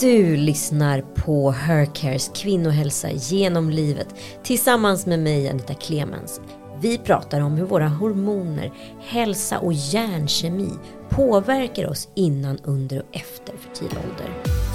Du lyssnar på Hercares kvinnohälsa genom livet tillsammans med mig Anita Clemens. Vi pratar om hur våra hormoner, hälsa och hjärnkemi påverkar oss innan, under och efter fertil ålder.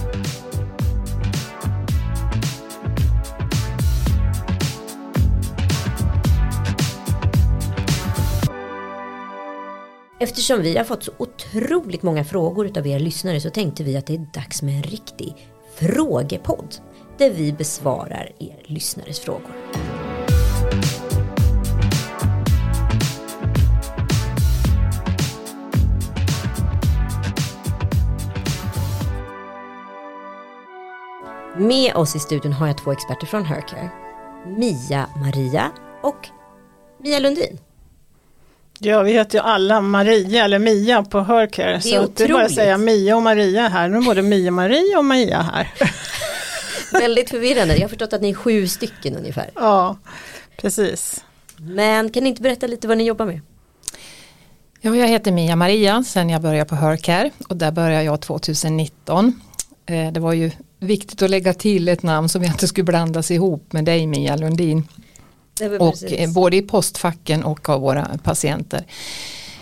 Eftersom vi har fått så otroligt många frågor utav er lyssnare så tänkte vi att det är dags med en riktig frågepodd. Där vi besvarar er lyssnares frågor. Med oss i studion har jag två experter från Hercare. Mia Maria och Mia Lundin. Ja, vi heter ju alla Maria eller Mia på Hercare. Det är så att det är bara otroligt. att säga Mia och Maria här. Nu är både Mia Maria och Maria här. Väldigt förvirrande. Jag har förstått att ni är sju stycken ungefär. ja, precis. Men kan ni inte berätta lite vad ni jobbar med? Ja, jag heter Mia Maria sen jag började på Hercare och där började jag 2019. Eh, Det var ju viktigt att lägga till ett namn som jag inte skulle blandas ihop med dig Mia Lundin. Och precis. eh, både i postfacken och av våra patienter.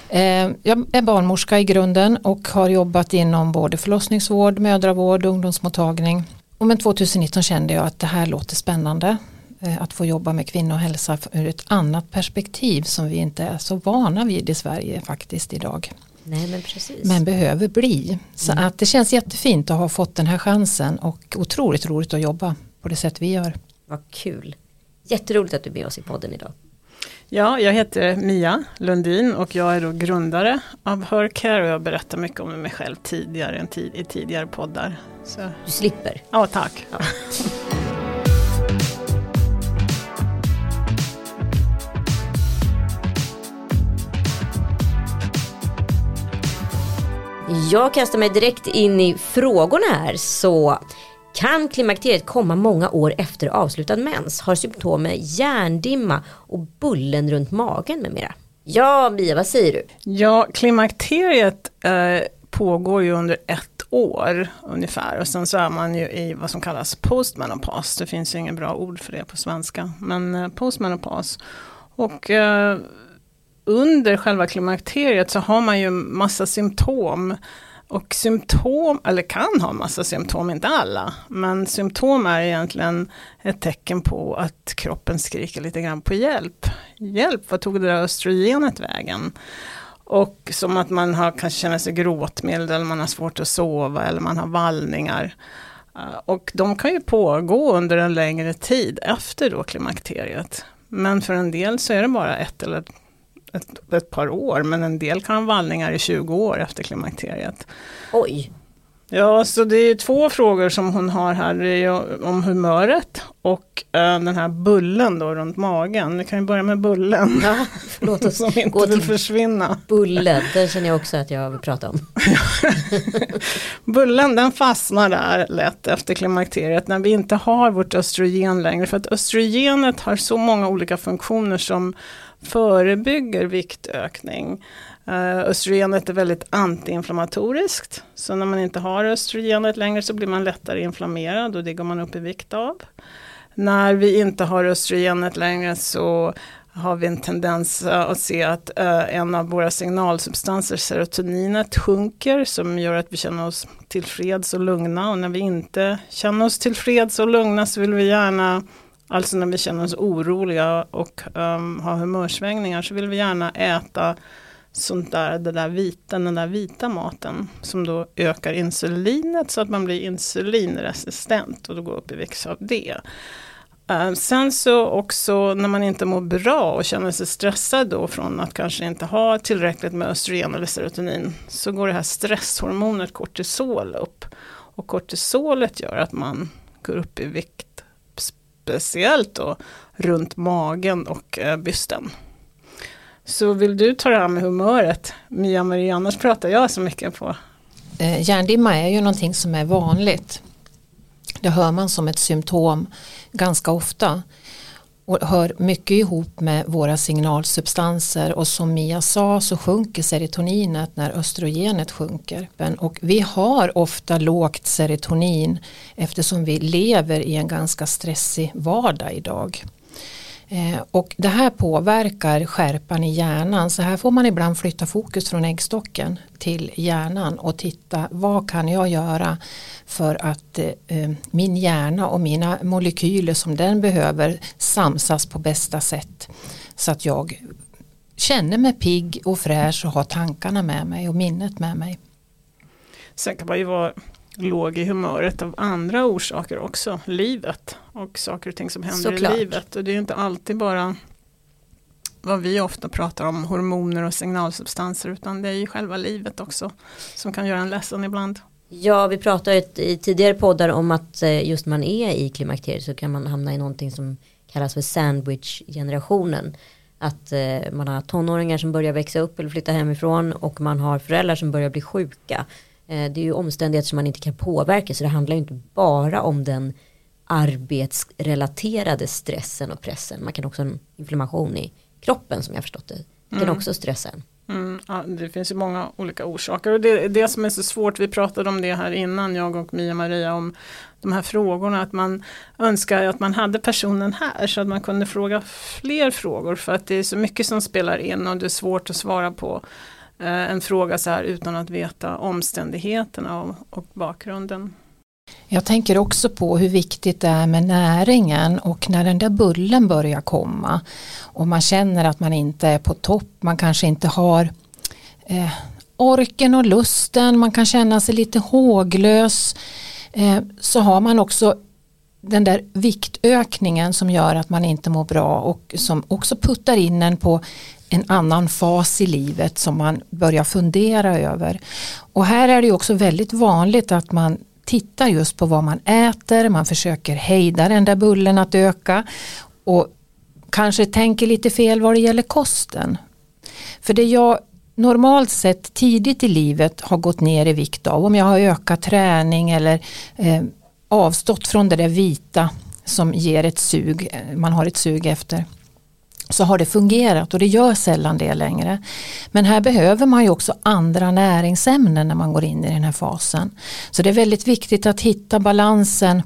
Eh, Jag är barnmorska i grunden och har jobbat inom både förlossningsvård, mödravård, ungdomsmottagning. Och men 2019 kände jag att det här låter spännande. eh, Att få jobba med kvinnohälsa ur ett annat perspektiv som vi inte är så vana vid i Sverige faktiskt idag. Nej men precis. Men behöver bli. Så att det känns jättefint att ha fått den här chansen och otroligt roligt att jobba på det sätt vi gör. Vad kul. Jätteroligt att du är med oss i podden idag. Ja, jag heter Mia Lundin och jag är då grundare av Hercare och jag berättar mycket om mig själv tidigare än tid, i tidigare poddar. Så, Du slipper. ja, tack. Jag kastar mig direkt in i frågorna här så kan klimakteriet komma många år efter avslutad mens? Har symptom med hjärndimma och bullen runt magen med mera? Ja, Mia, vad säger du? Ja, klimakteriet eh, pågår ju under ett år ungefär och sen så är man ju i vad som kallas postmenopaus. Det finns ju inget bra ord för det på svenska, men eh, postmenopaus. Och eh, under själva klimakteriet så har man ju massa symptom. Och symptom, eller kan ha massa symptom, inte alla, men symptom är egentligen ett tecken på att kroppen skriker lite grann på hjälp. Hjälp, vad tog det där östrogenet vägen? Och som att man har, kanske känner sig gråtmild eller man har svårt att sova eller man har vallningar. Eh, och de kan ju pågå under en längre tid efter då klimakteriet. Men för en del så är det bara ett eller ett, ett par år, men en del kan ha vallningar i 20 år efter klimakteriet. Oj, Ja, så det är två frågor som hon har här, om humöret och eh, den här bullen då runt magen. Vi kan ju börja med bullen. ja, låt oss som inte gå vill till försvinna. bullen. Den känner jag också att jag vill prata om. Bullen den fastnar där lätt efter klimakteriet när vi inte har vårt östrogen längre. För att östrogenet har så många olika funktioner som förebygger viktökning. Eh, östrogenet är väldigt antiinflammatoriskt. Så när man inte har östrogenet längre så blir man lättare inflammerad och det går man upp i vikt av. När vi inte har östrogenet längre så har vi en tendens att se att eh, en av våra signalsubstanser, serotoninet, sjunker som gör att vi känner oss tillfreds och lugna. Och när vi inte känner oss tillfreds och lugna så vill vi gärna, alltså när vi känner oss oroliga och um, har humörsvängningar, så vill vi gärna äta sånt där, det där vita, den där vita maten som då ökar insulinet så att man blir insulinresistent och då går upp i vikt av det. Ehm, sen så också när man inte mår bra och känner sig stressad då från att kanske inte ha tillräckligt med östrogen eller serotonin så går det här stresshormonet kortisol upp. Och kortisolet gör att man går upp i vikt speciellt då runt magen och eh, bysten. Så vill du ta det här med humöret, Mia Marie, annars pratar jag så mycket på. Eh, Hjärndimma är ju någonting som är vanligt. Det hör man som ett symptom ganska ofta och hör mycket ihop med våra signalsubstanser och som Mia sa så sjunker serotoninet när östrogenet sjunker. Och vi har ofta lågt serotonin eftersom vi lever i en ganska stressig vardag idag. Eh, och det här påverkar skärpan i hjärnan så här får man ibland flytta fokus från äggstocken till hjärnan och titta vad kan jag göra för att eh, eh, min hjärna och mina molekyler som den behöver samsas på bästa sätt så att jag känner mig pigg och fräsch och har tankarna med mig och minnet med mig. Sen kan man ju vara låg i humöret av andra orsaker också, livet och saker och ting som händer Såklart. i livet. Och det är inte alltid bara vad vi ofta pratar om, hormoner och signalsubstanser, utan det är ju själva livet också som kan göra en ledsen ibland. Ja, vi pratade i tidigare poddar om att eh, just man är i klimakteriet så kan man hamna i någonting som kallas för sandwich-generationen. Att eh, man har tonåringar som börjar växa upp eller flytta hemifrån och man har föräldrar som börjar bli sjuka. Eh, det är ju omständigheter som man inte kan påverka så det handlar ju inte bara om den arbetsrelaterade stressen och pressen. Man kan också ha en inflammation i kroppen som jag förstått det. Det kan Mm. också stressa en. Mm, ja, det finns ju många olika orsaker och det är det som är så svårt, vi pratade om det här innan, jag och Mia-Maria, om de här frågorna, att man önskar att man hade personen här så att man kunde fråga fler frågor för att det är så mycket som spelar in och det är svårt att svara på Eh, en fråga så här utan att veta omständigheterna och, och bakgrunden. Jag tänker också på hur viktigt det är med näringen och när den där bullen börjar komma och man känner att man inte är på topp, man kanske inte har eh, orken och lusten, man kan känna sig lite håglös eh, så har man också den där viktökningen som gör att man inte mår bra och som också puttar in en på en annan fas i livet som man börjar fundera över. Och här är det också väldigt vanligt att man tittar just på vad man äter, man försöker hejda den där bullen att öka och kanske tänker lite fel vad det gäller kosten. För det jag normalt sett tidigt i livet har gått ner i vikt av, om jag har ökat träning eller eh, avstått från det där vita som ger ett sug, eh, man har ett sug efter så har det fungerat och det gör sällan det längre. Men här behöver man ju också andra näringsämnen när man går in i den här fasen. Så det är väldigt viktigt att hitta balansen.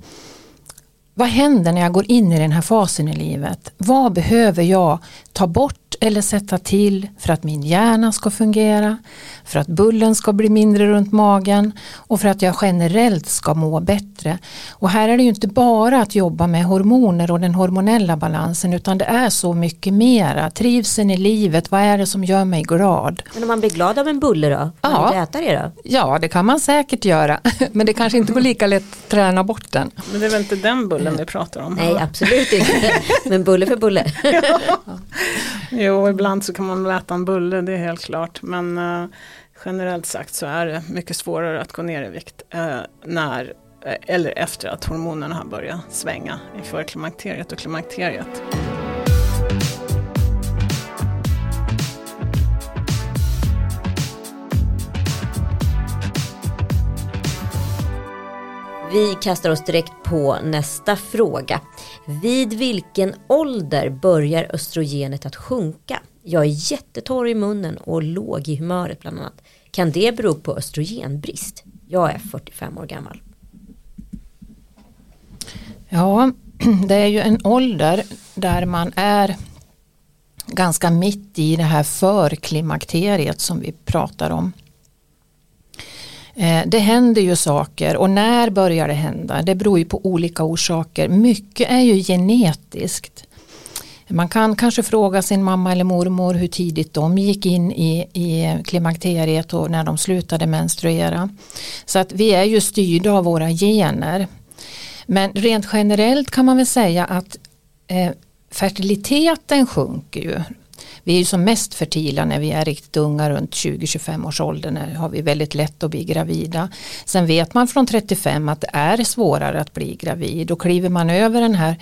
Vad händer när jag går in i den här fasen i livet? Vad behöver jag ta bort eller sätta till för att min hjärna ska fungera, för att bullen ska bli mindre runt magen och för att jag generellt ska må bättre. Och här är det ju inte bara att jobba med hormoner och den hormonella balansen utan det är så mycket mera. Trivseln i livet, vad är det som gör mig glad? Men om man blir glad av en bulle då? Kan Ja. man äta det då? Ja, det kan man säkert göra, men det kanske inte går lika lätt att träna bort den. Men det är väl inte den bullen vi pratar om? Nej, absolut inte. Men bulle för bulle. Jo, ibland så kan man äta en bulle, det är helt klart. Men eh, generellt sagt så är det mycket svårare att gå ner i vikt eh, när eh, eller efter att hormonerna har börjat svänga i förklimakteriet och klimakteriet. Vi kastar oss direkt på nästa fråga. Vid vilken ålder börjar östrogenet att sjunka? Jag är jättetorr i munnen och låg i humöret bland annat. Kan det bero på östrogenbrist? Jag är 45 år gammal. Ja, det är ju en ålder där man är ganska mitt i det här förklimakteriet som vi pratar om. Eh, det händer ju saker och när börjar det hända? Det beror ju på olika orsaker. Mycket är ju genetiskt. Man kan kanske fråga sin mamma eller mormor hur tidigt de gick in i, i klimakteriet och när de slutade menstruera. Så att vi är ju styrda av våra gener. Men rent generellt kan man väl säga att eh, fertiliteten sjunker ju. Vi är ju som mest fertila när vi är riktigt unga runt 20-25 års ålder. När har vi väldigt lätt att bli gravida. Sen vet man från 35 att det är svårare att bli gravid och kliver man över den här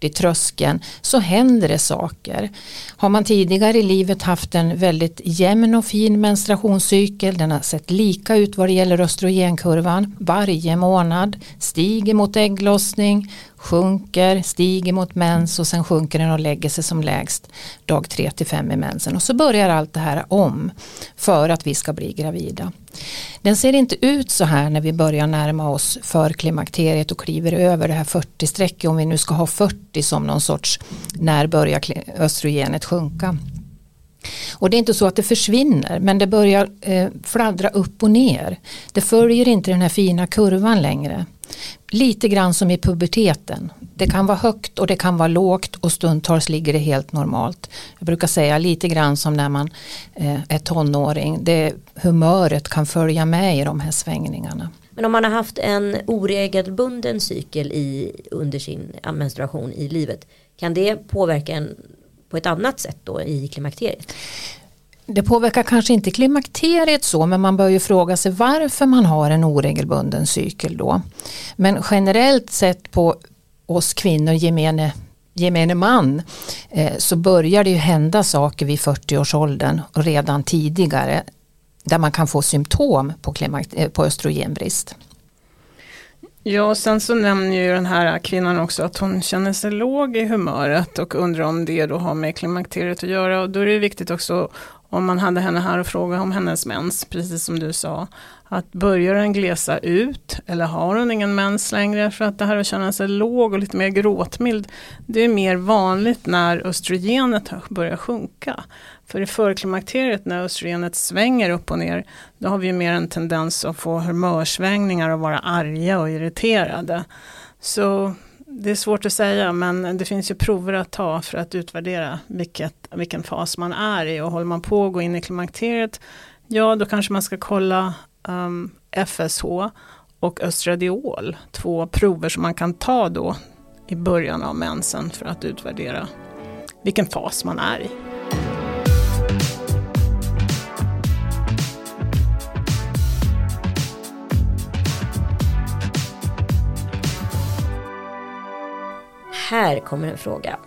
40-tröskeln så händer det saker. Har man tidigare i livet haft en väldigt jämn och fin menstruationscykel, den har sett lika ut vad det gäller östrogenkurvan varje månad, stiger mot ägglossning, sjunker, stiger mot mens och sen sjunker den och lägger sig som lägst dag 3 till 5 i mensen och så börjar allt det här om för att vi ska bli gravida. Den ser inte ut så här när vi börjar närma oss för klimakteriet och kliver över det här 40-strecket om vi nu ska ha 40 som någon sorts när börjar östrogenet sjunka. Och det är inte så att det försvinner men det börjar eh, fladdra upp och ner. Det följer inte den här fina kurvan längre. Lite grann som i puberteten. Det kan vara högt och det kan vara lågt och stundtals ligger det helt normalt. Jag brukar säga lite grann som när man eh, är tonåring. Det, humöret kan följa med i de här svängningarna. Men om man har haft en oregelbunden cykel i, under sin menstruation i livet. Kan det påverka en på ett annat sätt då i klimakteriet? Det påverkar kanske inte klimakteriet så men man bör ju fråga sig varför man har en oregelbunden cykel då. Men generellt sett på oss kvinnor gemene, gemene man eh, så börjar det ju hända saker vid 40-årsåldern och redan tidigare där man kan få symptom på, eh, på östrogenbrist. Ja, och sen så nämner ju den här kvinnan också att hon känner sig låg i humöret och undrar om det då har med klimakteriet att göra. Och då är det viktigt också om man hade henne här och frågade om hennes mens, precis som du sa. Att börjar den glesa ut eller har hon ingen mens längre? För att det här att känna sig låg och lite mer gråtmild, det är mer vanligt när östrogenet börjar sjunka. För i förklimakteriet när östrogenet svänger upp och ner, då har vi mer en tendens att få humörsvängningar och vara arga och irriterade. Så det är svårt att säga men det finns ju prover att ta för att utvärdera vilket, vilken fas man är i och håller man på att gå in i klimakteriet ja då kanske man ska kolla ehm, um, FSH och östradiol, två prover som man kan ta då i början av mensen för att utvärdera vilken fas man är i. Här kommer en fråga.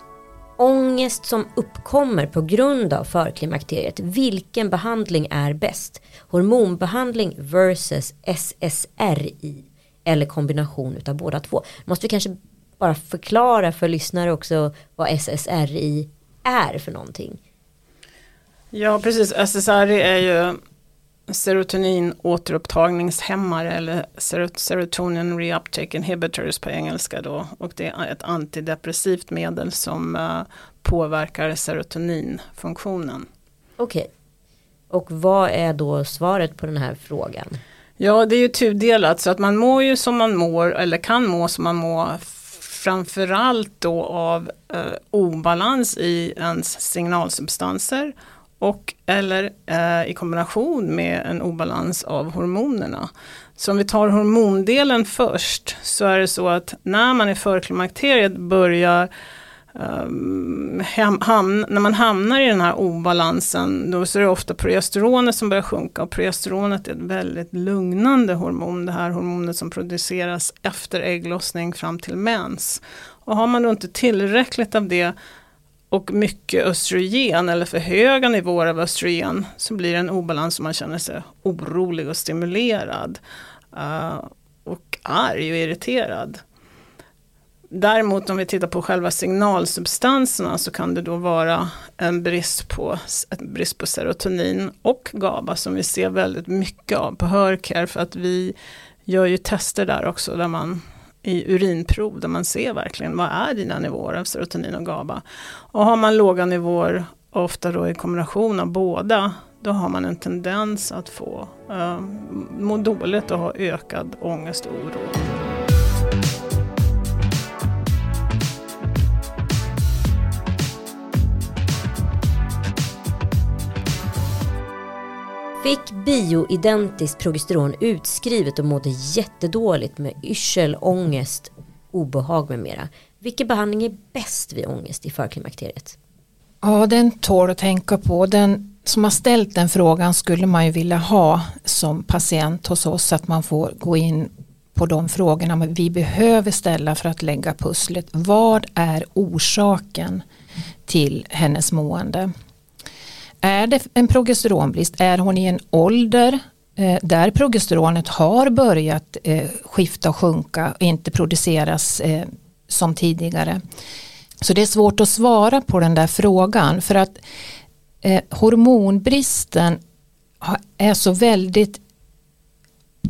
Ångest som uppkommer på grund av förklimakteriet, vilken behandling är bäst? Hormonbehandling versus SSRI eller kombination utav båda två. Måste vi kanske bara förklara för lyssnare också vad SSRI är för någonting? Ja precis, SSRI är ju serotonin återupptagningshämmare eller serotonin reuptake inhibitors på engelska då. Och det är ett antidepressivt medel som uh, påverkar serotoninfunktionen. Okej. Okay. Och vad är då svaret på den här frågan? Ja, det är ju tudelat så att man mår ju som man mår eller kan må som man mår framförallt då av eh, obalans i ens signalsubstanser och eller eh, i kombination med en obalans av hormonerna. Så om vi tar hormondelen först så är det så att när man i förklimakteriet börjar ehm, um, ham, när man hamnar i den här obalansen då så är det ofta progesteronet som börjar sjunka och progesteronet är ett väldigt lugnande hormon, det här hormonet som produceras efter ägglossning fram till mens. Och har man då inte tillräckligt av det och mycket östrogen eller för höga nivåer av östrogen så blir det en obalans och man känner sig orolig och stimulerad. Uh, och arg och irriterad. Däremot om vi tittar på själva signalsubstanserna så kan det då vara en brist på, en brist på serotonin och GABA som vi ser väldigt mycket av på Hörcare för att vi gör ju tester där också där man i urinprov där man ser verkligen vad är dina nivåer av serotonin och GABA. Och har man låga nivåer, ofta då i kombination av båda, då har man en tendens att få eh, må dåligt och ha ökad ångest och oro. Fick bioidentiskt progesteron utskrivet och mådde jättedåligt med yrsel, ångest, obehag med mera. Vilken behandling är bäst vid ångest i förklimakteriet? Ja, den tål att tänka på. Den som har ställt den frågan skulle man ju vilja ha som patient hos oss att man får gå in på de frågorna vi behöver ställa för att lägga pusslet. Vad är orsaken till hennes mående? Är det en progesteronbrist? Är hon i en ålder eh, där progesteronet har börjat eh, skifta och sjunka och inte produceras eh, som tidigare? Så det är svårt att svara på den där frågan för att eh, hormonbristen är så väldigt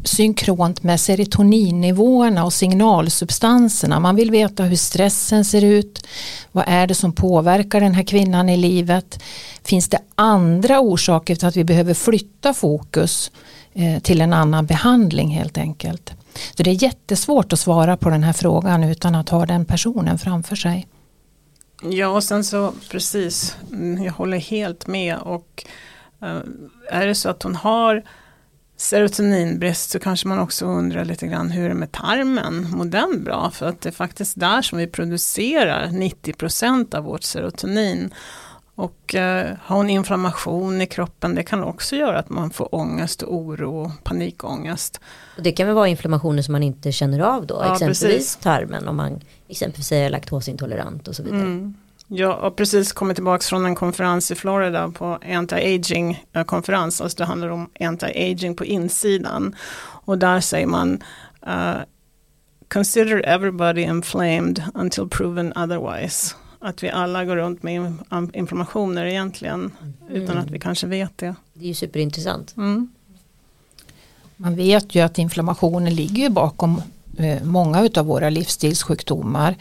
synkront med serotoninnivåerna och signalsubstanserna. Man vill veta hur stressen ser ut. Vad är det som påverkar den här kvinnan i livet? Finns det andra orsaker till att vi behöver flytta fokus eh, till en annan behandling helt enkelt? Så det är jättesvårt att svara på den här frågan utan att ha den personen framför sig. Ja, och sen så precis, mm, jag håller helt med och eh, är det så att hon har serotoninbrist så kanske man också undrar lite grann hur är det med tarmen, mår den bra? För att det är faktiskt där som vi producerar 90% av vårt serotonin. Och eh, har hon inflammation i kroppen, det kan också göra att man får ångest och oro och panikångest. Och det kan väl vara inflammationer som man inte känner av då, ja, exempelvis precis. tarmen om man exempelvis är laktosintolerant och så vidare. Mm. Jag har precis kommit tillbaka från en konferens i Florida på anti-aging eh, konferens, alltså det handlar om anti-aging på insidan. Och där säger man uh, Consider everybody inflamed until proven otherwise. Att vi alla går runt med inflammationer egentligen mm. utan att vi kanske vet det. Det är ju superintressant. Mm. Man vet ju att inflammationen ligger bakom eh, många av våra livsstilssjukdomar.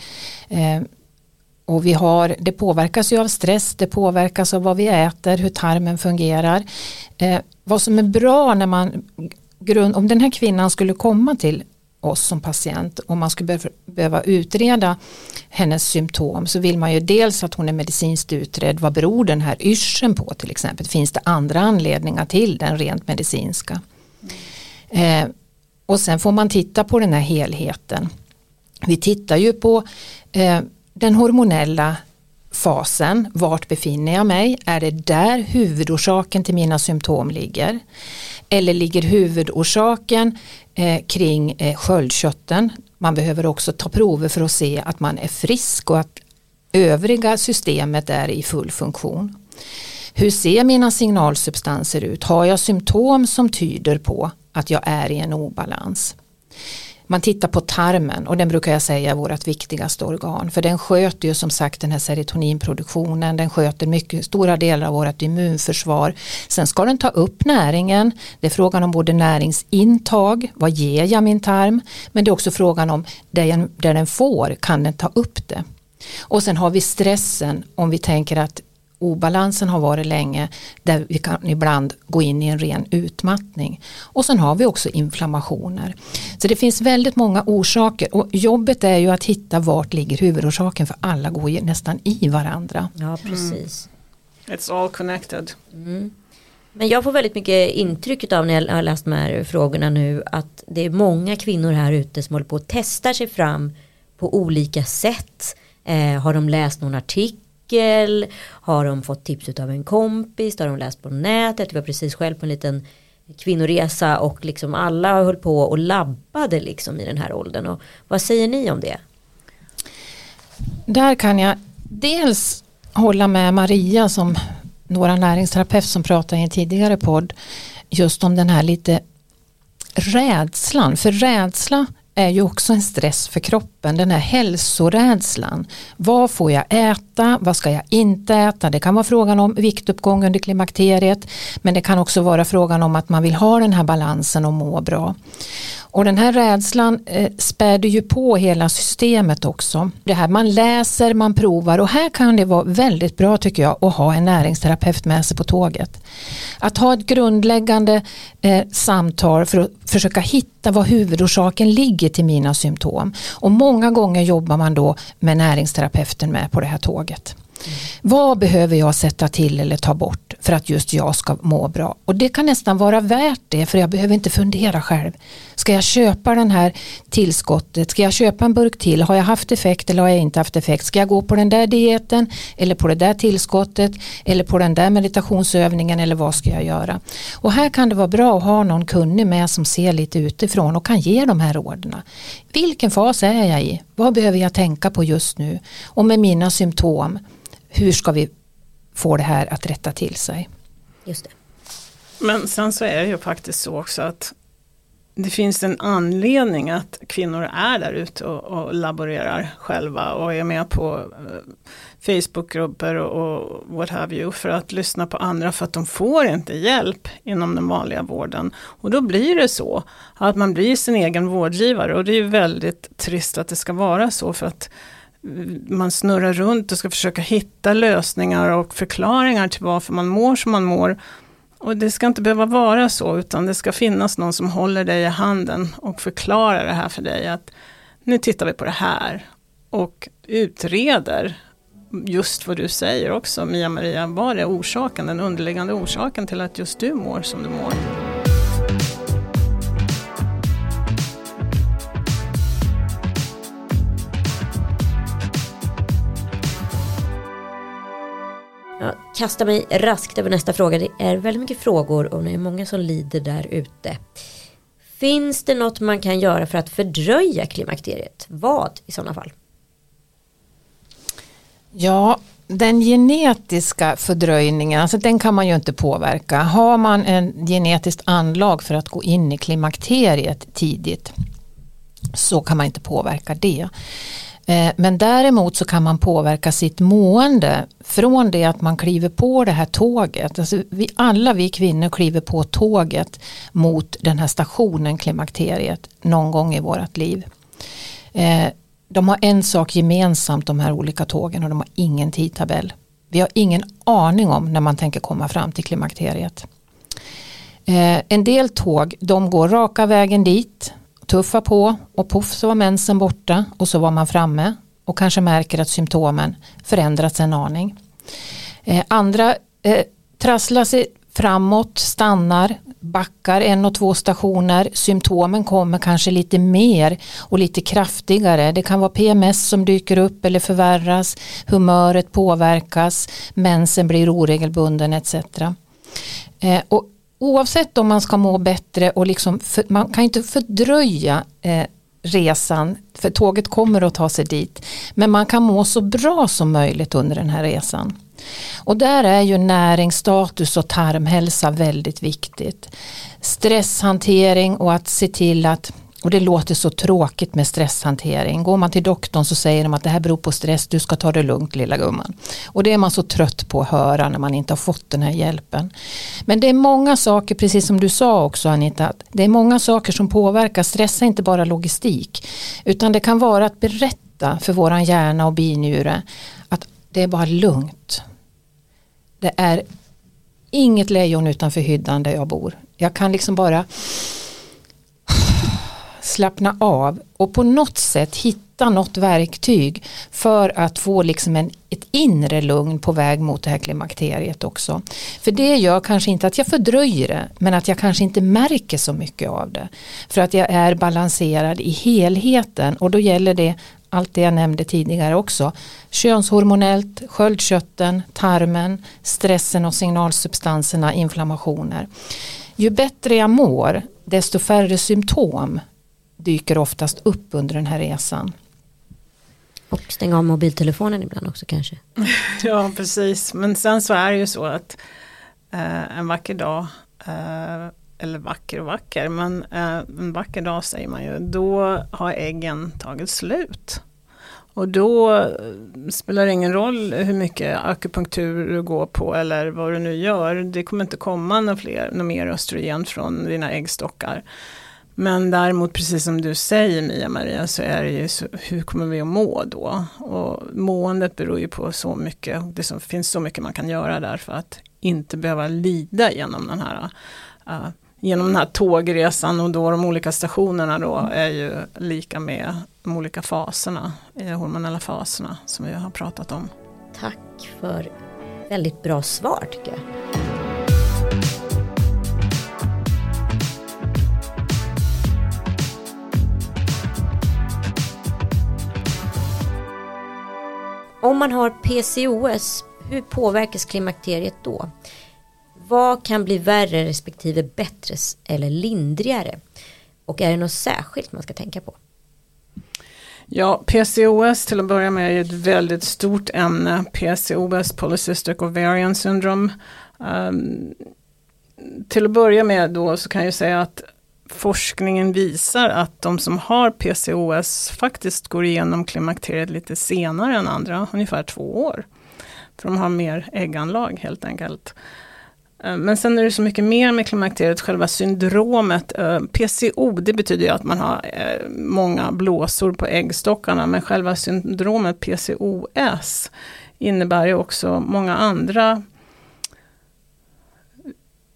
Och vi har, det påverkas ju av stress, det påverkas av vad vi äter, hur tarmen fungerar. Eh, vad som är bra när man, om den här kvinnan skulle komma till oss som patient och man skulle behöva utreda hennes symptom så vill man ju dels att hon är medicinskt utredd. Vad beror den här yrseln på till exempel? Finns det andra anledningar till den rent medicinska? Eh, och sen får man titta på den här helheten. Vi tittar ju på eh, den hormonella fasen, vart befinner jag mig? Är det där huvudorsaken till mina symptom ligger? Eller ligger huvudorsaken eh, kring eh, sköldkörteln? Man behöver också ta prover för att se att man är frisk och att övriga systemet är i full funktion. Hur ser mina signalsubstanser ut? Har jag symptom som tyder på att jag är i en obalans? Man tittar på tarmen och den brukar jag säga är vårt viktigaste organ för den sköter ju som sagt den här serotoninproduktionen, den sköter mycket stora delar av vårt immunförsvar. Sen ska den ta upp näringen, det är frågan om både näringsintag, vad ger jag min tarm, men det är också frågan om där, där den får, kan den ta upp det. Och sen har vi stressen om vi tänker att obalansen har varit länge där vi kan ibland gå in i en ren utmattning. Och sen har vi också inflammationer. Så det finns väldigt många orsaker och jobbet är ju att hitta vart ligger huvudorsaken för alla går ju nästan i varandra. Ja precis. Mm. It's all connected. Mm. Men jag får väldigt mycket intryck av när jag har läst de här frågorna nu att det är många kvinnor här ute som håller på att testa sig fram på olika sätt. Eh, har de läst någon artikel artikel? Har de fått tips av en kompis? Har de läst på nätet? Jag var precis själv på en liten kvinnoresa och liksom alla höll på och labbade liksom i den här åldern. Och vad säger ni om det? Där kan jag dels hålla med Maria som några näringsterapeut som pratade i en tidigare podd just om den här lite rädslan. För rädsla är ju också en stress för kroppen, den här hälsorädslan. Vad får jag äta? Vad ska jag inte äta? Det kan vara frågan om viktuppgång under klimakteriet men det kan också vara frågan om att man vill ha den här balansen och må bra. Och den här rädslan eh, späder ju på hela systemet också. Det här man läser, man provar och här kan det vara väldigt bra tycker jag att ha en näringsterapeut med sig på tåget. Att ha ett grundläggande eh, samtal för att försöka hitta vad huvudorsaken ligger till mina symptom. Och många gånger jobbar man då med näringsterapeuten med på det här tåget. Vad behöver jag sätta till eller ta bort för att just jag ska må bra? Och det kan nästan vara värt det för jag behöver inte fundera själv. Ska jag köpa den här tillskottet? Ska jag köpa en burk till? Har jag haft effekt eller har jag inte haft effekt? Ska jag gå på den där dieten eller på det där tillskottet eller på den där meditationsövningen eller vad ska jag göra? Och här kan det vara bra att ha någon kunnig med som ser lite utifrån och kan ge de här råden. Vilken fas är jag i? Vad behöver jag tänka på just nu? Och med mina symptom, hur ska vi få det här att rätta till sig? Just det. Men sen så är det ju faktiskt så också att det finns en anledning att kvinnor är där ute och, och, laborerar själva och är med på eh, Facebookgrupper och, och what have you för att lyssna på andra för att de får inte hjälp inom den vanliga vården. Och då blir det så att man blir sin egen vårdgivare och det är väldigt trist att det ska vara så för att man snurrar runt och ska försöka hitta lösningar och förklaringar till varför man mår som man mår. Och det ska inte behöva vara så, utan det ska finnas någon som håller dig i handen och förklarar det här för dig. att Nu tittar vi på det här och utreder just vad du säger också, Mia-Maria. Vad är orsaken, den underliggande orsaken till att just du mår som du mår? Kastar mig raskt över nästa fråga. Det är väldigt mycket frågor och det är många som lider där ute. Finns det något man kan göra för att fördröja klimakteriet? Vad i sådana fall? Ja, den genetiska fördröjningen, alltså den kan man ju inte påverka. Har man en genetiskt anlag för att gå in i klimakteriet tidigt så kan man inte påverka det. Eh, men däremot så kan man påverka sitt mående från det att man kliver på det här tåget. Alltså vi, alla vi kvinnor kliver på tåget mot den här stationen klimakteriet någon gång i vårat liv. Eh, de har en sak gemensamt de här olika tågen och de har ingen tidtabell. Vi har ingen aning om när man tänker komma fram till klimakteriet. Eh, en del tåg de går raka vägen dit tuffa på och poff så var mensen borta och så var man framme och kanske märker att symptomen förändrats en aning. Eh, andra eh, trasslar sig framåt, stannar, backar en och två stationer. Symptomen kommer kanske lite mer och lite kraftigare. Det kan vara PMS som dyker upp eller förvärras, humöret påverkas, mensen blir oregelbunden etc. Eh, och oavsett om man ska må bättre och liksom för, man kan inte fördröja eh, resan för tåget kommer att ta sig dit men man kan må så bra som möjligt under den här resan. Och där är ju näringsstatus och tarmhälsa väldigt viktigt. Stresshantering och att se till att och det låter så tråkigt med stresshantering. Går man till doktorn så säger de att det här beror på stress, du ska ta det lugnt lilla gumman. Och det är man så trött på att höra när man inte har fått den här hjälpen. Men det är många saker, precis som du sa också Anita, det är många saker som påverkar. Stress är inte bara logistik, utan det kan vara att berätta för våran hjärna och binjure att det är bara lugnt. Det är inget lejon utanför hyddan där jag bor. Jag kan liksom bara slappna av och på något sätt hitta något verktyg för att få liksom en, ett inre lugn på väg mot det här klimakteriet också. För det gör kanske inte att jag fördröjer det men att jag kanske inte märker så mycket av det. För att jag är balanserad i helheten och då gäller det allt det jag nämnde tidigare också. Könshormonellt, sköldkörteln, tarmen, stressen och signalsubstanserna, inflammationer. Ju bättre jag mår desto färre symptom dyker oftast upp under den här resan. Och stänga av mobiltelefonen ibland också kanske. ja precis, men sen så är det ju så att eh, en vacker dag, eh, eller vacker och vacker, men eh, en vacker dag säger man ju, då har äggen tagit slut. Och då eh, spelar det ingen roll hur mycket akupunktur du går på eller vad du nu gör. Det kommer inte komma något, fler, något mer östrogen från dina äggstockar. Men däremot precis som du säger Mia-Maria så är det ju så, hur kommer vi att må då? Och måendet beror ju på så mycket, det som, finns så mycket man kan göra där för att inte behöva lida genom den här uh, genom den här tågresan och då de olika stationerna då är ju lika med de olika faserna, eh, hormonella faserna som vi har pratat om. Tack för väldigt bra svar tycker jag. Om man har PCOS, hur påverkas klimakteriet då? Vad kan bli värre respektive bättre eller lindrigare? Och är det något särskilt man ska tänka på? Ja, PCOS till att börja med är ett väldigt stort ämne. PCOS, Polycystic Ovarian Syndrome. Um, till att börja med då så kan jag säga att forskningen visar att de som har PCOS faktiskt går igenom klimakteriet lite senare än andra, ungefär två år. För de har mer ägganlag helt enkelt. Eh, men sen är det så mycket mer med klimakteriet, själva syndromet. Eh, PCO, det betyder ju att man har eh, många blåsor på äggstockarna, men själva syndromet PCOS innebär ju också många andra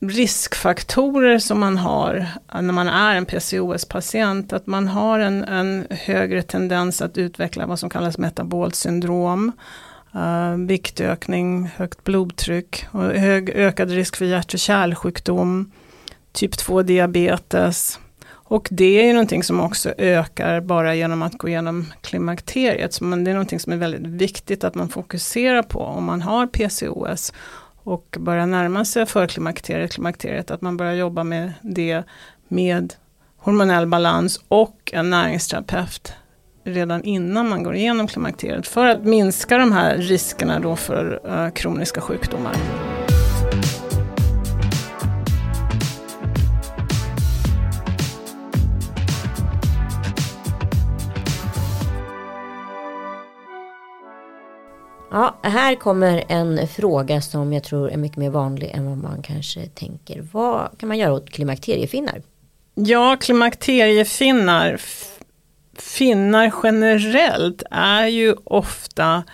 riskfaktorer som man har när man är en PCOS-patient, att man har en, en högre tendens att utveckla vad som kallas metabolt syndrom, uh, viktökning, högt blodtryck och hög, ökad risk för hjärt och kärlsjukdom, typ 2 diabetes. Och det är ju någonting som också ökar bara genom att gå igenom klimakteriet. Så det är någonting som är väldigt viktigt att man fokuserar på om man har PCOS och börjar närma sig förklimakteriet, klimakteriet, att man börjar jobba med det med hormonell balans och en näringsterapeut redan innan man går igenom klimakteriet för att minska de här riskerna då för eh, kroniska sjukdomar. Ja, här kommer en fråga som jag tror är mycket mer vanlig än vad man kanske tänker. Vad kan man göra åt klimakteriefinnar? Ja, klimakteriefinnar, finnar generellt är ju ofta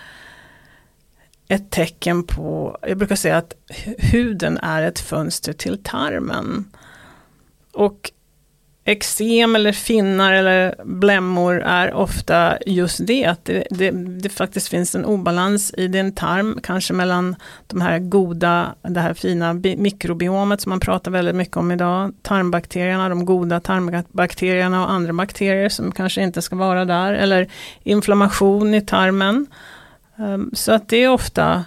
ett tecken på, jag brukar säga att huden är ett fönster till tarmen. Och eksem eller finnar eller blämmor är ofta just det, att det, det, det, faktiskt finns en obalans i din tarm, kanske mellan de här goda, det här fina mikrobiomet som man pratar väldigt mycket om idag, tarmbakterierna, de goda tarmbakterierna och andra bakterier som kanske inte ska vara där, eller inflammation i tarmen. Ehm, så att det är ofta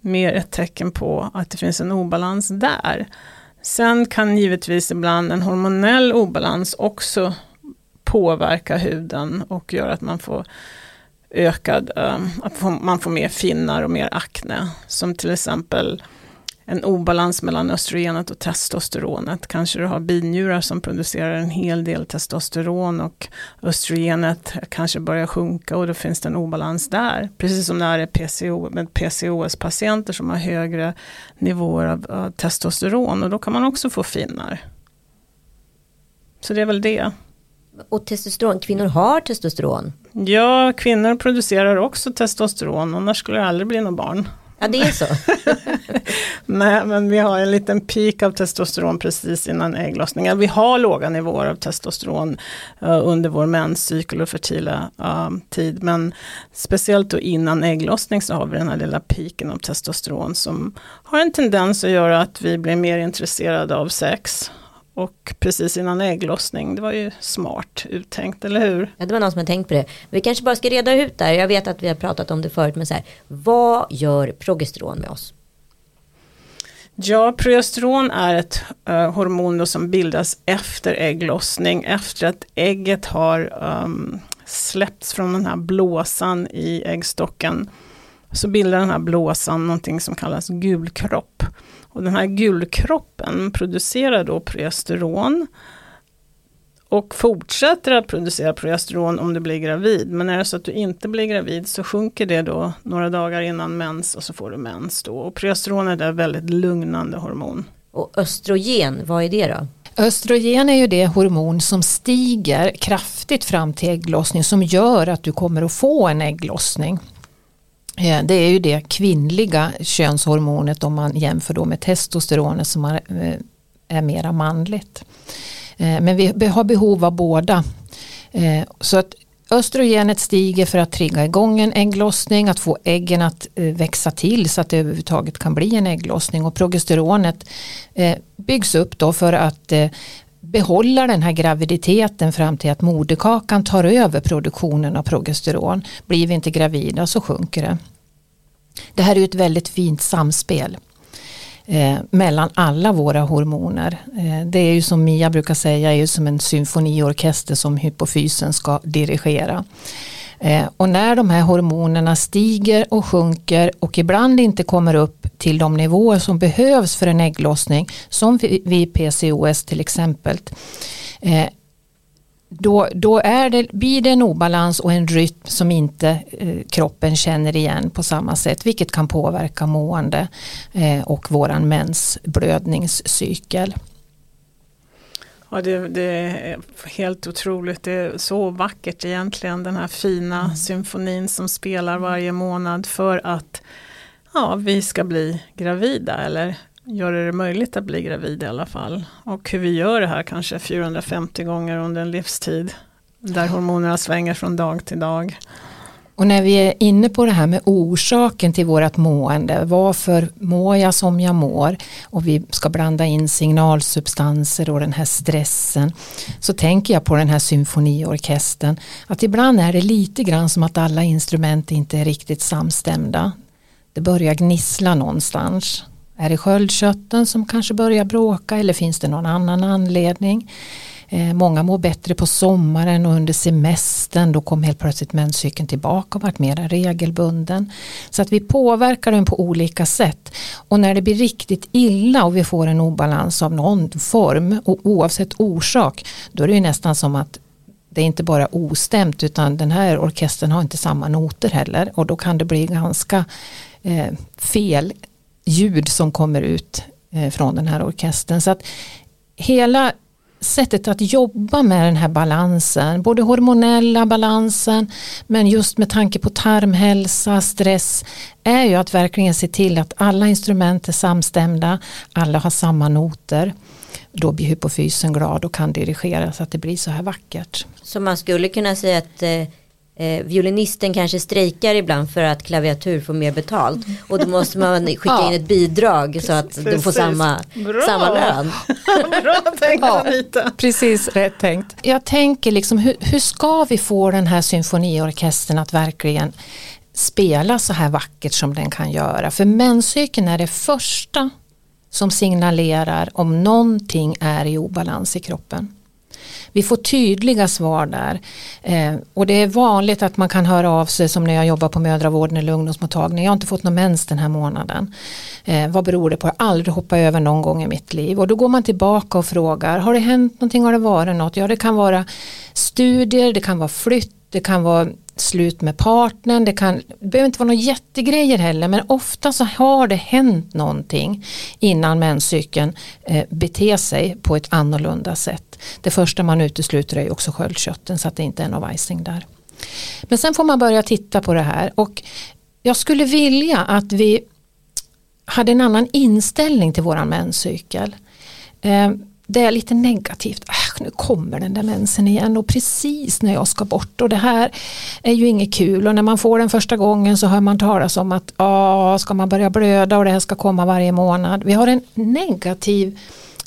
mer ett tecken på att det finns en obalans där. Sen kan givetvis ibland en hormonell obalans också påverka huden och göra att man får ökad, eh, att man får mer finnar och mer akne. Som till exempel en obalans mellan östrogenet och testosteronet. Kanske du har binjurar som producerar en hel del testosteron och östrogenet kanske börjar sjunka och då finns det en obalans där. Precis som det är PCO, med PCOS-patienter som har högre nivåer av, av testosteron och då kan man också få finnar. Så det är väl det. Och testosteron, kvinnor har testosteron? Ja, kvinnor producerar också testosteron, annars skulle det aldrig bli något barn. Ja det är så. Nej men vi har en liten peak av testosteron precis innan ägglossningen. Vi har låga nivåer av testosteron uh, under vår menscykel och fertila uh, tid. Men speciellt då innan ägglossning så har vi den här lilla piken av testosteron som har en tendens att göra att vi blir mer intresserade av sex och precis innan ägglossning. Det var ju smart uttänkt, eller hur? Ja, det var någon som hade tänkt på det. Vi kanske bara ska reda ut där. Jag vet att vi har pratat om det förut, men så här, vad gör progesteron med oss? Ja, progesteron är ett uh, hormon som bildas efter ägglossning, efter att ägget har um, släppts från den här blåsan i äggstocken. Så bildar den här blåsan någonting som kallas gulkropp. Och den här gulkroppen producerar då progesteron och fortsätter att producera progesteron om du blir gravid. Men är det så att du inte blir gravid så sjunker det då några dagar innan mens och så får du mens då. Och progesteron är ett väldigt lugnande hormon. Och östrogen, vad är det då? Östrogen är ju det hormon som stiger kraftigt fram till ägglossning som gör att du kommer att få en ägglossning. Eh, det är ju det kvinnliga könshormonet om man jämför då med testosteronet som är, eh, är mera manligt. Eh, men vi har behov av båda. Så att östrogenet stiger för att trigga igång en ägglossning, att få äggen att växa till så att det överhuvudtaget kan bli en ägglossning och progesteronet byggs upp då för att behålla den här graviditeten fram till att moderkakan tar över produktionen av progesteron. Blir vi inte gravida så sjunker det. Det här är ju ett väldigt fint samspel eh, mellan alla våra hormoner. Eh, det är ju som Mia brukar säga, är ju som en symfoniorkester som hypofysen ska dirigera. Eh, och när de här hormonerna stiger och sjunker och ibland inte kommer upp till de nivåer som behövs för en ägglossning, som vid PCOS till exempel, eh, då, då är det, blir det en obalans och en rytm som inte eh, kroppen känner igen på samma sätt vilket kan påverka mående eh, och våran mensblödningscykel. Ja, det, det, är helt otroligt. Det är så vackert egentligen den här fina mm. symfonin som spelar varje månad för att ja, vi ska bli gravida eller göra det möjligt att bli gravid i alla fall. Och hur vi gör det här kanske 450 gånger under en livstid. Där hormonerna svänger från dag till dag. Och när vi är inne på det här med orsaken till vårat mående, varför mår jag som jag mår och vi ska blanda in signalsubstanser och den här stressen så tänker jag på den här symfoniorkestern att ibland är det lite grann som att alla instrument inte är riktigt samstämda. Det börjar gnissla någonstans är det sköldkörteln som kanske börjar bråka eller finns det någon annan anledning? Eh, många mår bättre på sommaren och under semestern. Då kom helt plötsligt menscykeln tillbaka och varit mer regelbunden. Så att vi påverkar den på olika sätt. Och när det blir riktigt illa och vi får en obalans av någon form och oavsett orsak då är det nästan som att det är inte bara ostämt utan den här orkestern har inte samma noter heller och då kan det bli ganska eh, fel ljud som kommer ut eh, från den här orkestern. Så att hela sättet att jobba med den här balansen, både hormonella balansen men just med tanke på tarmhälsa, stress, är ju att verkligen se till att alla instrument är samstämda, alla har samma noter. Då blir hypofysen glad och kan dirigera så att det blir så här vackert. Så man skulle kunna säga att eh, eh, violinisten kanske strejkar ibland för att klaviatur får mer betalt. Och då måste man skicka ja. in ett bidrag så att de får samma, samma lön. Bra tänkt ja, Anita. Precis rätt tänkt. Jag tänker liksom hur, hur ska vi få den här symfoniorkestern att verkligen spela så här vackert som den kan göra. För menscykeln är det första som signalerar om någonting är i obalans i kroppen. Vi får tydliga svar där. Eh, och det är vanligt att man kan höra av sig som när jag jobbar på mödravården eller ungdomsmottagning. Jag har inte fått någon mens den här månaden. Eh, vad beror det på? Jag har aldrig hoppat över någon gång i mitt liv. Och då går man tillbaka och frågar, har det hänt någonting? Har det varit något? Ja, det kan vara studier, det kan vara flytt, det kan vara slut med partnern, det, kan, det behöver inte vara några jättegrejer heller men ofta så har det hänt någonting innan menscykeln eh, beter sig på ett annorlunda sätt. Det första man utesluter är också sköldkörteln så att det inte är någon vajsing där. Men sen får man börja titta på det här och jag skulle vilja att vi hade en annan inställning till våran menscykel. Eh, det är lite negativt. Äh, nu kommer den där mensen igen och precis när jag ska bort och det här är ju inget kul och när man får den första gången så hör man talas om att ah, ska man börja blöda och det här ska komma varje månad. Vi har en negativ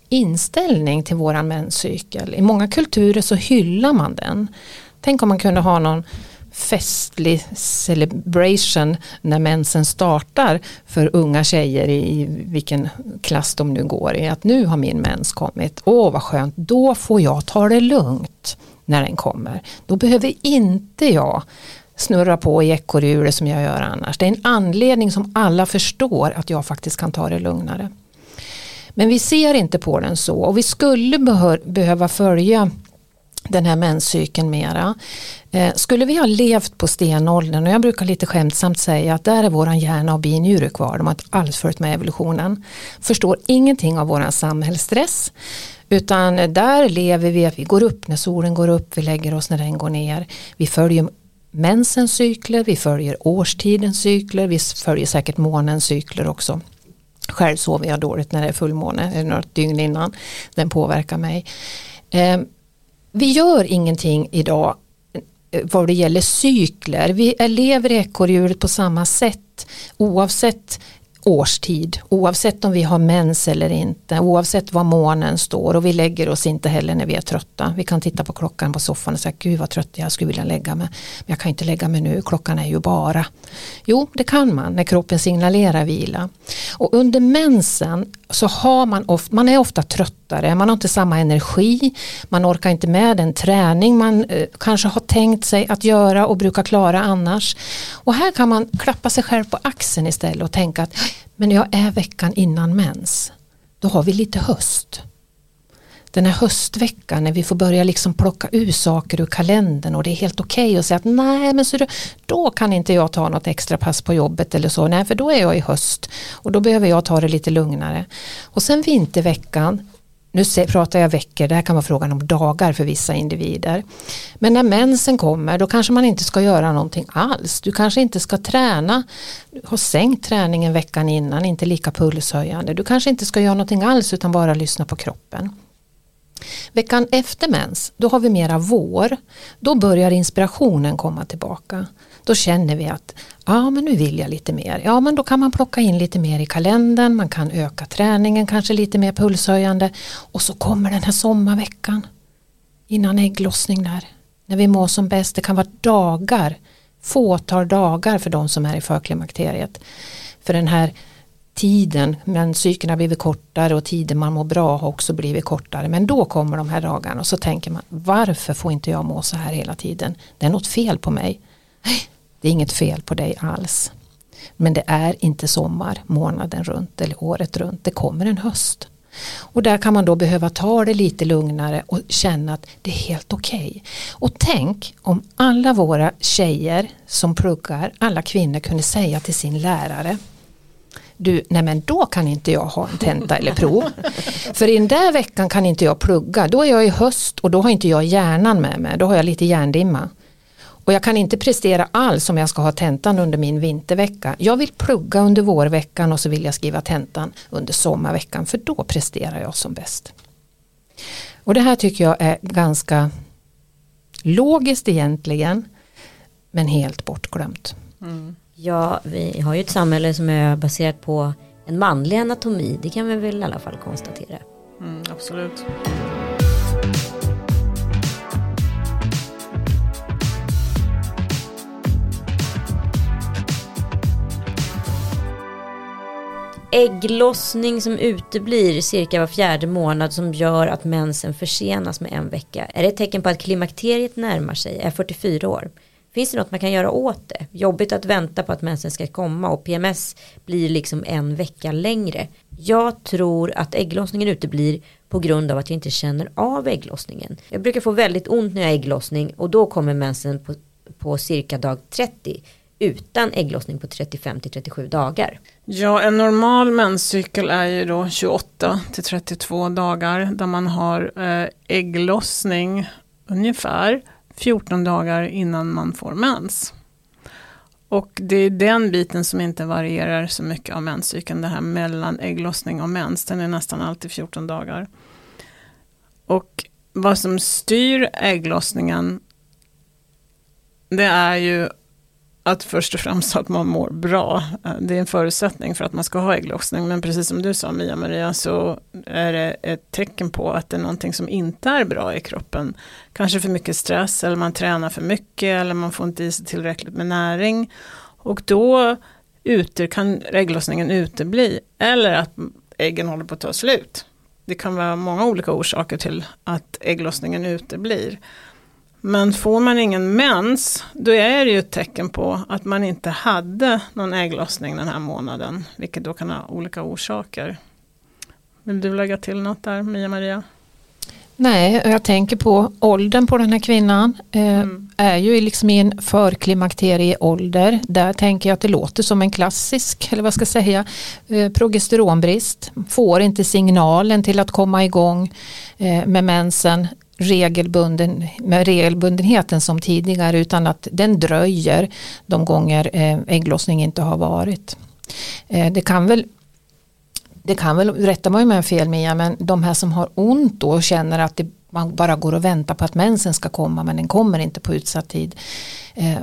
inställning till våran menscykel. I många kulturer så hyllar man den. Tänk om man kunde ha någon festlig celebration när mensen startar för unga tjejer i vilken klass de nu går i. Att nu har min mens kommit. Åh vad skönt, då får jag ta det lugnt när den kommer. Då behöver inte jag snurra på i ekorrhjulet som jag gör annars. Det är en anledning som alla förstår att jag faktiskt kan ta det lugnare. Men vi ser inte på den så och vi skulle behöva följa den här menscykeln mera. Eh, skulle vi ha levt på stenåldern, och jag brukar lite skämtsamt säga att där är våran hjärna och binjure kvar, de har inte alls följt med evolutionen. Förstår ingenting av våran samhällsstress, utan där lever vi att vi går upp när solen går upp, vi lägger oss när den går ner. Vi följer mensens cykler, vi följer årstidens cykler, vi följer säkert månens cykler också. Själv sover jag dåligt när det är fullmåne, eller något dygn innan. Den påverkar mig. Eh, vi gör ingenting idag eh, vad det gäller cykler. Vi lever i ekorrhjulet på samma sätt oavsett årstid oavsett om vi har mens eller inte oavsett var månen står och vi lägger oss inte heller när vi är trötta. Vi kan titta på klockan på soffan och säga gud vad trött jag skulle vilja lägga mig men jag kan inte lägga mig nu, klockan är ju bara. Jo det kan man när kroppen signalerar vila. Och under mensen så har man ofta, man är ofta tröttare, man har inte samma energi, man orkar inte med den träning man eh, kanske har tänkt sig att göra och brukar klara annars. Och här kan man klappa sig själv på axeln istället och tänka att men jag är veckan innan mens. Då har vi lite höst. Den här höstveckan när vi får börja liksom plocka ur saker ur kalendern och det är helt okej okay att säga att nej men så då, då kan inte jag ta något extra pass på jobbet eller så. Nej för då är jag i höst och då behöver jag ta det lite lugnare. Och sen vinterveckan nu pratar jag veckor, det här kan vara frågan om dagar för vissa individer. Men när mensen kommer då kanske man inte ska göra någonting alls. Du kanske inte ska träna, ha sänkt träningen veckan innan, inte lika pulshöjande. Du kanske inte ska göra någonting alls utan bara lyssna på kroppen. Veckan efter mens, då har vi mera vår. Då börjar inspirationen komma tillbaka. Då känner vi att ja men nu vill jag lite mer. Ja men då kan man plocka in lite mer i kalendern, man kan öka träningen kanske lite mer pulshöjande och så kommer den här sommarveckan innan ägglossning där. När vi mår som bäst, det kan vara dagar, fåtal dagar för de som är i förklimakteriet. För den här tiden, men cykeln har blivit kortare och tiden man mår bra har också blivit kortare. Men då kommer de här dagarna och så tänker man varför får inte jag må så här hela tiden? Det är något fel på mig. Det är inget fel på dig alls. Men det är inte sommar månaden runt eller året runt. Det kommer en höst. Och där kan man då behöva ta det lite lugnare och känna att det är helt okej. Okay. Och tänk om alla våra tjejer som pluggar, alla kvinnor kunde säga till sin lärare du, nej men då kan inte jag ha en tenta eller prov. För i den där veckan kan inte jag plugga, då är jag i höst och då har inte jag hjärnan med mig, då har jag lite hjärndimma. Och jag kan inte prestera alls om jag ska ha tentan under min vintervecka. Jag vill plugga under vårveckan och så vill jag skriva tentan under sommarveckan för då presterar jag som bäst. Och det här tycker jag är ganska logiskt egentligen men helt bortglömt. Mm. Ja, vi har ju ett samhälle som är baserat på en manlig anatomi. Det kan vi väl i alla fall konstatera. Mm, absolut. ägglossning som uteblir cirka var fjärde månad som gör att mensen försenas med en vecka. Är det ett tecken på att klimakteriet närmar sig, är 44 år? Finns det något man kan göra åt det? Jobbigt att vänta på att mensen ska komma och PMS blir liksom en vecka längre. Jag tror att ägglossningen uteblir på grund av att jag inte känner av ägglossningen. Jag brukar få väldigt ont när jag har ägglossning och då kommer mensen på, på cirka dag 30 utan ägglossning på 35 till 37 dagar. Ja, en normal menscykel är ju då 28 till 32 dagar där man har eh, ägglossning ungefär 14 dagar innan man får mens. Och det är den biten som inte varierar så mycket av menscykeln, det här mellan ägglossning och mens, den är nästan alltid 14 dagar. Och vad som styr ägglossningen, det är ju att först och främst att man mår bra. Eh, det är en förutsättning för att man ska ha ägglossning. Men precis som du sa Mia-Maria så är det ett tecken på att det är någonting som inte är bra i kroppen. Kanske för mycket stress eller man tränar för mycket eller man får inte i sig tillräckligt med näring. Och då ute, kan ägglossningen utebli. Eller att äggen håller på att ta slut. Det kan vara många olika orsaker till att ägglossningen uteblir. Men får man ingen mens, då är det ju ett tecken på att man inte hade någon ägglossning den här månaden. Vilket då kan ha olika orsaker. Vill du lägga till något där, Mia-Maria? Nej, jag tänker på åldern på den här kvinnan. Eh, mm. Är ju liksom i en förklimakterieålder. Där tänker jag att det låter som en klassisk, eller vad ska jag säga, eh, progesteronbrist. Får inte signalen till att komma igång eh, med mensen regelbunden, med regelbundenheten som tidigare utan att den dröjer de gånger eh, ägglossning inte har varit. Eh, det kan väl det kan väl, rätta mig om jag har fel Mia, men de här som har ont då och känner att det man bara går och väntar på att mensen ska komma men den kommer inte på utsatt tid. Eh,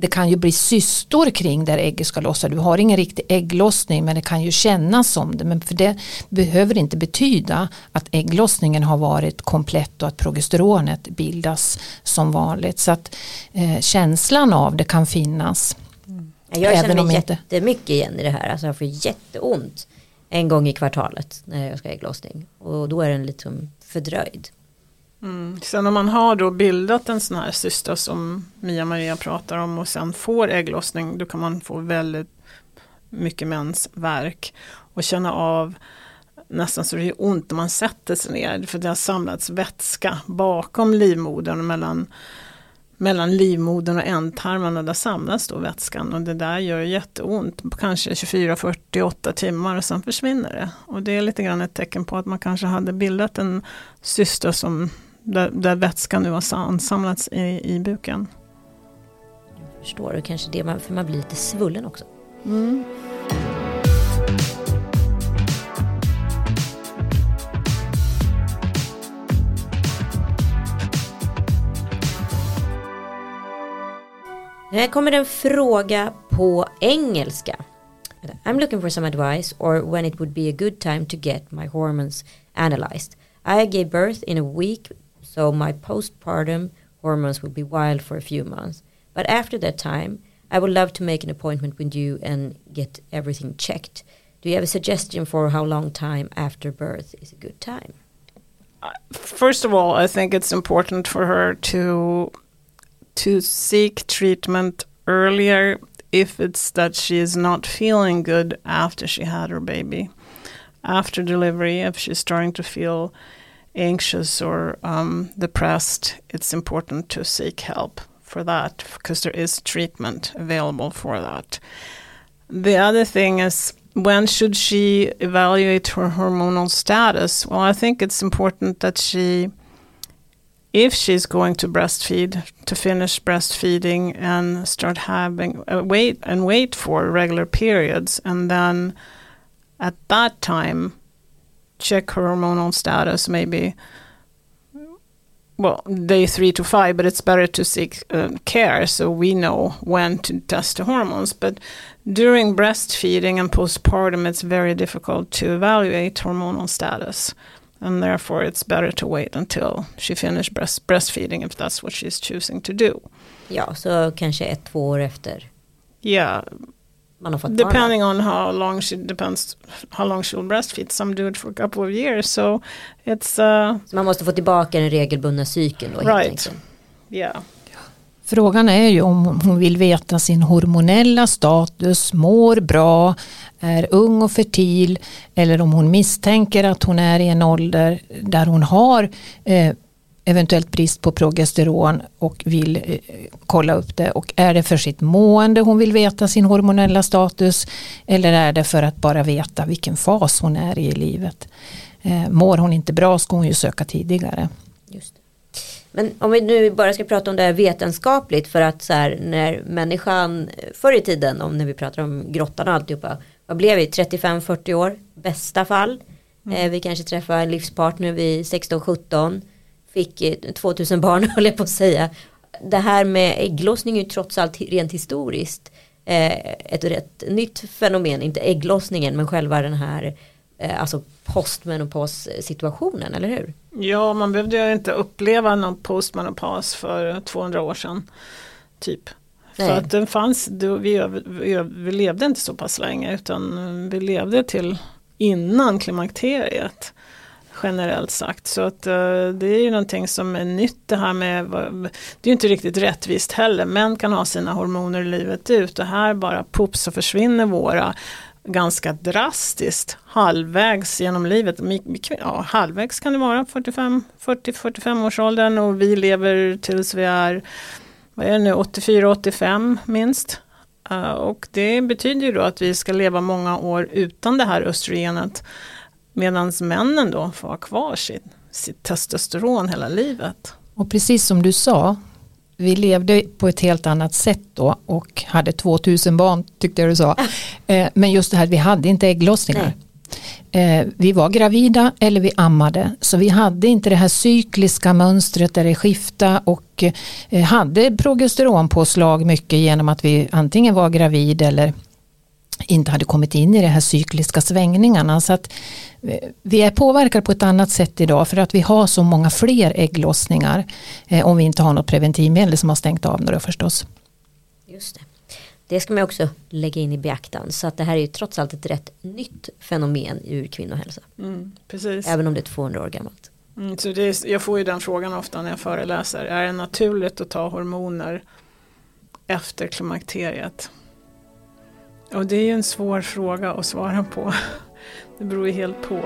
det kan ju bli cystor kring där ägget ska lossa. Du har ingen riktig ägglossning men det kan ju kännas som det. Men för det behöver inte betyda att ägglossningen har varit komplett och att progesteronet bildas som vanligt. Så att eh, känslan av det kan finnas. Mm. Jag känner mig jättemycket igen i det här. Alltså jag får jätteont en gång i kvartalet när jag ska ha ägglossning. Och då är den liksom fördröjd. Mm. Sen om man har då bildat en sån här cysta som Mia-Maria pratar om och sen får ägglossning då kan man få väldigt mycket mensvärk och känna av nästan så det gör ont när man sätter sig ner för det har samlats vätska bakom livmodern mellan, mellan livmodern och ändtarmen och där samlas då vätskan och det där gör jätteont, kanske 24-48 timmar och sen försvinner det. Och det är lite grann ett tecken på att man kanske hade bildat en cysta som där, där vätskan nu har ansamlats i, i buken. Jag förstår, det kanske det man, för man blir lite svullen också. Mm. Här kommer en fråga på engelska. I'm looking for some advice or when it would be a good time to get my hormones analyzed. I gave birth in a week so my postpartum hormones will be wild for a few months. But after that time, I would love to make an appointment with you and get everything checked. Do you have a suggestion for how long time after birth is a good time? Uh, first of all, I think it's important for her to to seek treatment earlier if it's that she is not feeling good after she had her baby. After delivery, if she's starting to feel anxious or um, depressed, it's important to seek help for that because there is treatment available for that. The other thing is when should she evaluate her hormonal status? Well, I think it's important that she, if she's going to breastfeed, to finish breastfeeding and start having uh, wait and wait for regular periods, and then at that time check hormonal status maybe well day three to five but it's better to seek uh, care so we know when to test the hormones but during breastfeeding and postpartum it's very difficult to evaluate hormonal status and therefore it's better to wait until she finishes breast, breastfeeding if that's what she's choosing to do. Ja, så kanske ett, två år efter. Yeah, man har fått Depending barnen. on how long she depends how long she'll breastfeed. Some do it for a couple of years. So it's uh, så man måste få tillbaka den regelbundna cykeln då right. Yeah. Frågan är ju om hon vill veta sin hormonella status, mår bra, är ung och fertil eller om hon misstänker att hon är i en ålder där hon har eh, eventuellt brist på progesteron och vill eh, kolla upp det. Och är det för sitt mående hon vill veta sin hormonella status eller är det för att bara veta vilken fas hon är i i livet. Eh, mår hon inte bra ska hon ju söka tidigare. Just det. Men om vi nu bara ska prata om det här vetenskapligt för att så här, när människan förr i tiden om när vi pratar om grottan och alltihopa vad blev vi 35-40 år bästa fall mm. eh, vi kanske träffar en livspartner vid 16-17 fick 2000 barn höll jag på att säga. Det här med ägglossning är ju trots allt rent historiskt eh, ett rätt nytt fenomen, inte ägglossningen men själva den här eh, alltså postmenopaus situationen, eller hur? Ja, man behövde ju inte uppleva någon postmenopaus för 200 år sedan. Typ. Nej. För att den fanns, vi, vi, vi levde inte så pass länge utan vi levde till innan klimakteriet generellt sagt. Så att uh, det är ju någonting som är nytt det här med, det är ju inte riktigt rättvist heller. Män kan ha sina hormoner livet ut och här bara pops så försvinner våra ganska drastiskt halvvägs genom livet. Ja, halvvägs kan det vara 40-45 års åldern och vi lever tills vi är vad är det nu, 84-85 minst. Uh, och det betyder ju då att vi ska leva många år utan det här östrogenet. Medan männen då får ha kvar sitt, sitt testosteron hela livet. Och precis som du sa, vi levde på ett helt annat sätt då och hade 2000 barn tyckte jag du sa. Eh, men just det här, vi hade inte ägglossningar. Eh, vi var gravida eller vi ammade så vi hade inte det här cykliska mönstret där det skifta och eh, hade progesteronpåslag mycket genom att vi antingen var gravid eller inte hade kommit in i de här cykliska svängningarna. Så att eh, vi är påverkade på ett annat sätt idag för att vi har så många fler ägglossningar om vi inte har något preventivmedel som har stängt av det förstås. Just det. Det ska man också lägga in i beaktan. Så att det här är ju trots allt ett rätt nytt fenomen ur kvinnohälsa. Mm, precis. Även om det är 200 år gammalt. Mm, så är, jag får ju den frågan ofta när jag föreläser. Är det naturligt att ta hormoner efter klimakteriet? Och det är ju en svår fråga att svara på. Det beror ju helt på.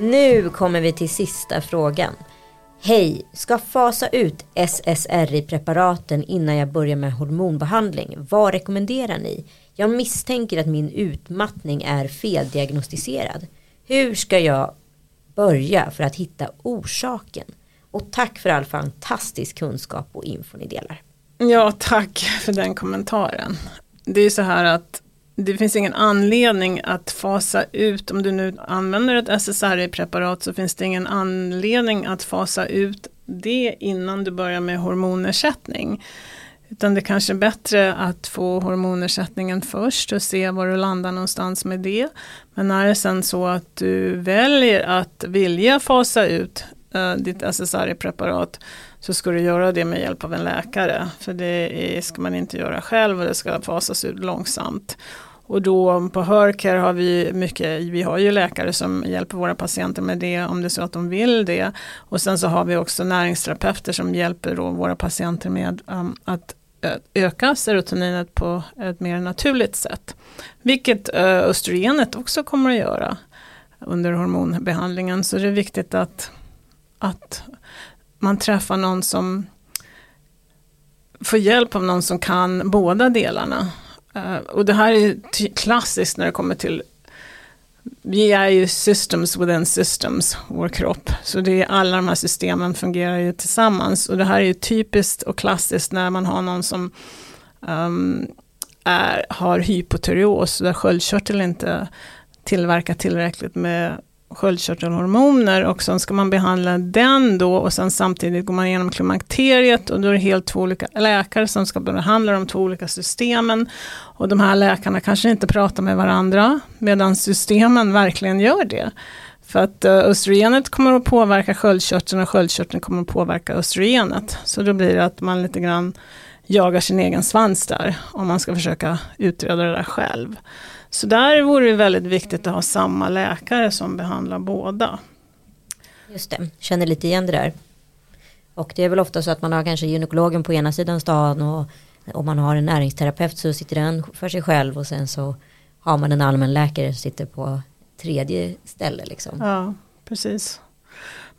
Nu kommer vi till sista frågan. Hej, ska fasa ut SSRI-preparaten innan jag börjar med hormonbehandling. Vad rekommenderar ni? Jag misstänker att min utmattning är feldiagnostiserad. Hur ska jag börja för att hitta orsaken? Och tack för all fantastisk kunskap och info ni delar. Ja, tack för den kommentaren. Det är så här att det finns ingen anledning att fasa ut, om du nu använder ett SSRI-preparat så finns det ingen anledning att fasa ut det innan du börjar med hormonersättning. Utan det kanske är bättre att få hormonersättningen först och se var du landar någonstans med det. Men är det sen så att du väljer att vilja fasa ut uh, ditt SSRI-preparat så ska du göra det med hjälp av en läkare. För det är, ska man inte göra själv och det ska fasas ut långsamt. Och då på Hörcare har vi mycket, vi har ju läkare som hjälper våra patienter med det om det är så att de vill det. Och sen så har vi också näringsterapeuter som hjälper då våra patienter med um, att öka serotoninet på ett mer naturligt sätt. Vilket uh, östrogenet också kommer att göra under hormonbehandlingen. Så det är viktigt att, att man träffar någon som får hjälp av någon som kan båda delarna. Eh, och det här är klassiskt när det kommer till vi är ju systems within systems, vår kropp. Så det är alla de här systemen fungerar ju tillsammans. Och det här är ju typiskt och klassiskt när man har någon som um, är, har hypotyreos, där sköldkörteln inte tillverkar tillräckligt med sköldkörtelhormoner och sen ska man behandla den då och sen samtidigt går man igenom klimakteriet och då är det helt två olika läkare som ska behandla de två olika systemen. Och de här läkarna kanske inte pratar med varandra medan systemen verkligen gör det. För att eh, östrogenet kommer att påverka sköldkörteln och sköldkörteln kommer att påverka östrogenet. Så då blir det att man lite grann jagar sin egen svans där om man ska försöka utreda det där själv. Så där vore det väldigt viktigt att ha samma läkare som behandlar båda. Just det, känner lite igen det där. Och det är väl ofta så att man har kanske gynekologen på ena sidan stan och om man har en näringsterapeut så sitter den för sig själv och sen så har man en allmänläkare som sitter på tredje ställe. Liksom. Ja, precis.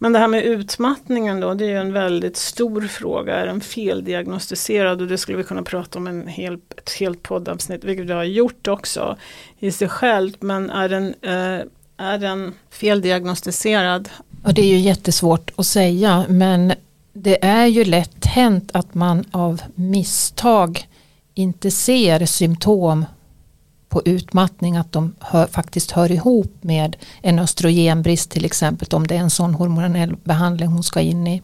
Men det här med utmattningen då, det är ju en väldigt stor fråga. Är den feldiagnostiserad? Och det skulle vi kunna prata om en hel, ett helt poddavsnitt, vilket vi har gjort också i sig självt. Men är den, eh, är den feldiagnostiserad? Och det är ju jättesvårt att säga, men det är ju lätt hänt att man av misstag inte ser symptom på utmattning att de hör, faktiskt hör ihop med en östrogenbrist till exempel om det är en sån hormonell behandling hon ska in i.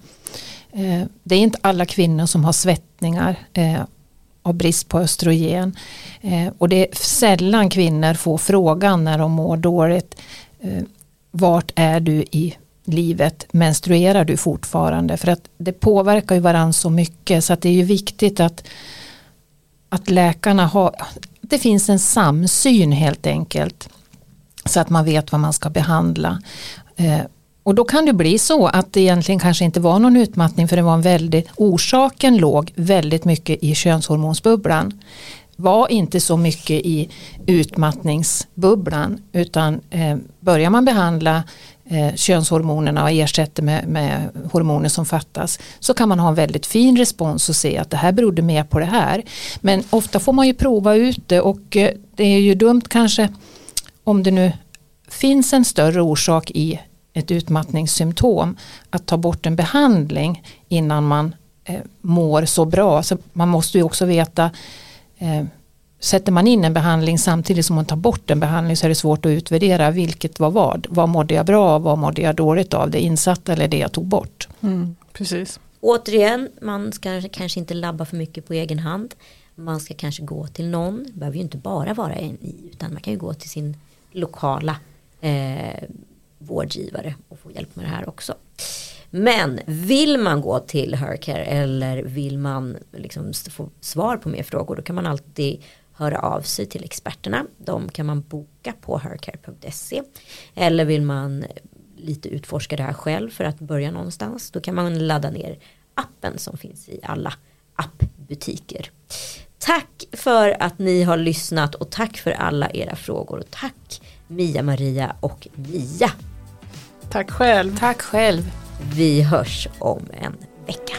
Eh, det är inte alla kvinnor som har svettningar eh, av brist på östrogen. Eh, och det är sällan kvinnor får frågan när de mår dåligt eh, vart är du i livet? Menstruerar du fortfarande? För att det påverkar ju varandra så mycket. Så att det är ju viktigt att att läkarna har, det finns en samsyn helt enkelt. Så att man vet vad man ska behandla. Eh, och då kan det bli så att det egentligen kanske inte var någon utmattning för det var en väldigt, orsaken låg väldigt mycket i könshormonsbubblan. Var inte så mycket i utmattningsbubblan utan eh, börjar man behandla eh, könshormonerna och ersätter med, med, hormoner som fattas så kan man ha en väldigt fin respons och se att det här berodde mer på det här. Men ofta får man ju prova ut det och eh, det är ju dumt kanske om det nu finns en större orsak i ett utmattningssymptom att ta bort en behandling innan man eh, mår så bra. Så man måste ju också veta eh, Sätter man in en behandling samtidigt som man tar bort en behandling så är det svårt att utvärdera vilket var vad. Vad mådde jag bra av, vad mådde jag dåligt av, det insatta eller det jag tog bort. Mm, precis. Återigen, man ska kanske inte labba för mycket på egen hand. Man ska kanske gå till någon, det behöver ju inte bara vara en i, utan man kan ju gå till sin lokala eh, vårdgivare och få hjälp med det här också. Men vill man gå till Hercare eller vill man liksom få svar på mer frågor då kan man alltid höra av sig till experterna. De kan man boka på hercare.se. Eller vill man lite utforska det här själv för att börja någonstans. Då kan man ladda ner appen som finns i alla appbutiker. Tack för att ni har lyssnat och tack för alla era frågor. Och tack Mia Maria och Mia. Tack själv. Tack själv. Vi hörs om en vecka.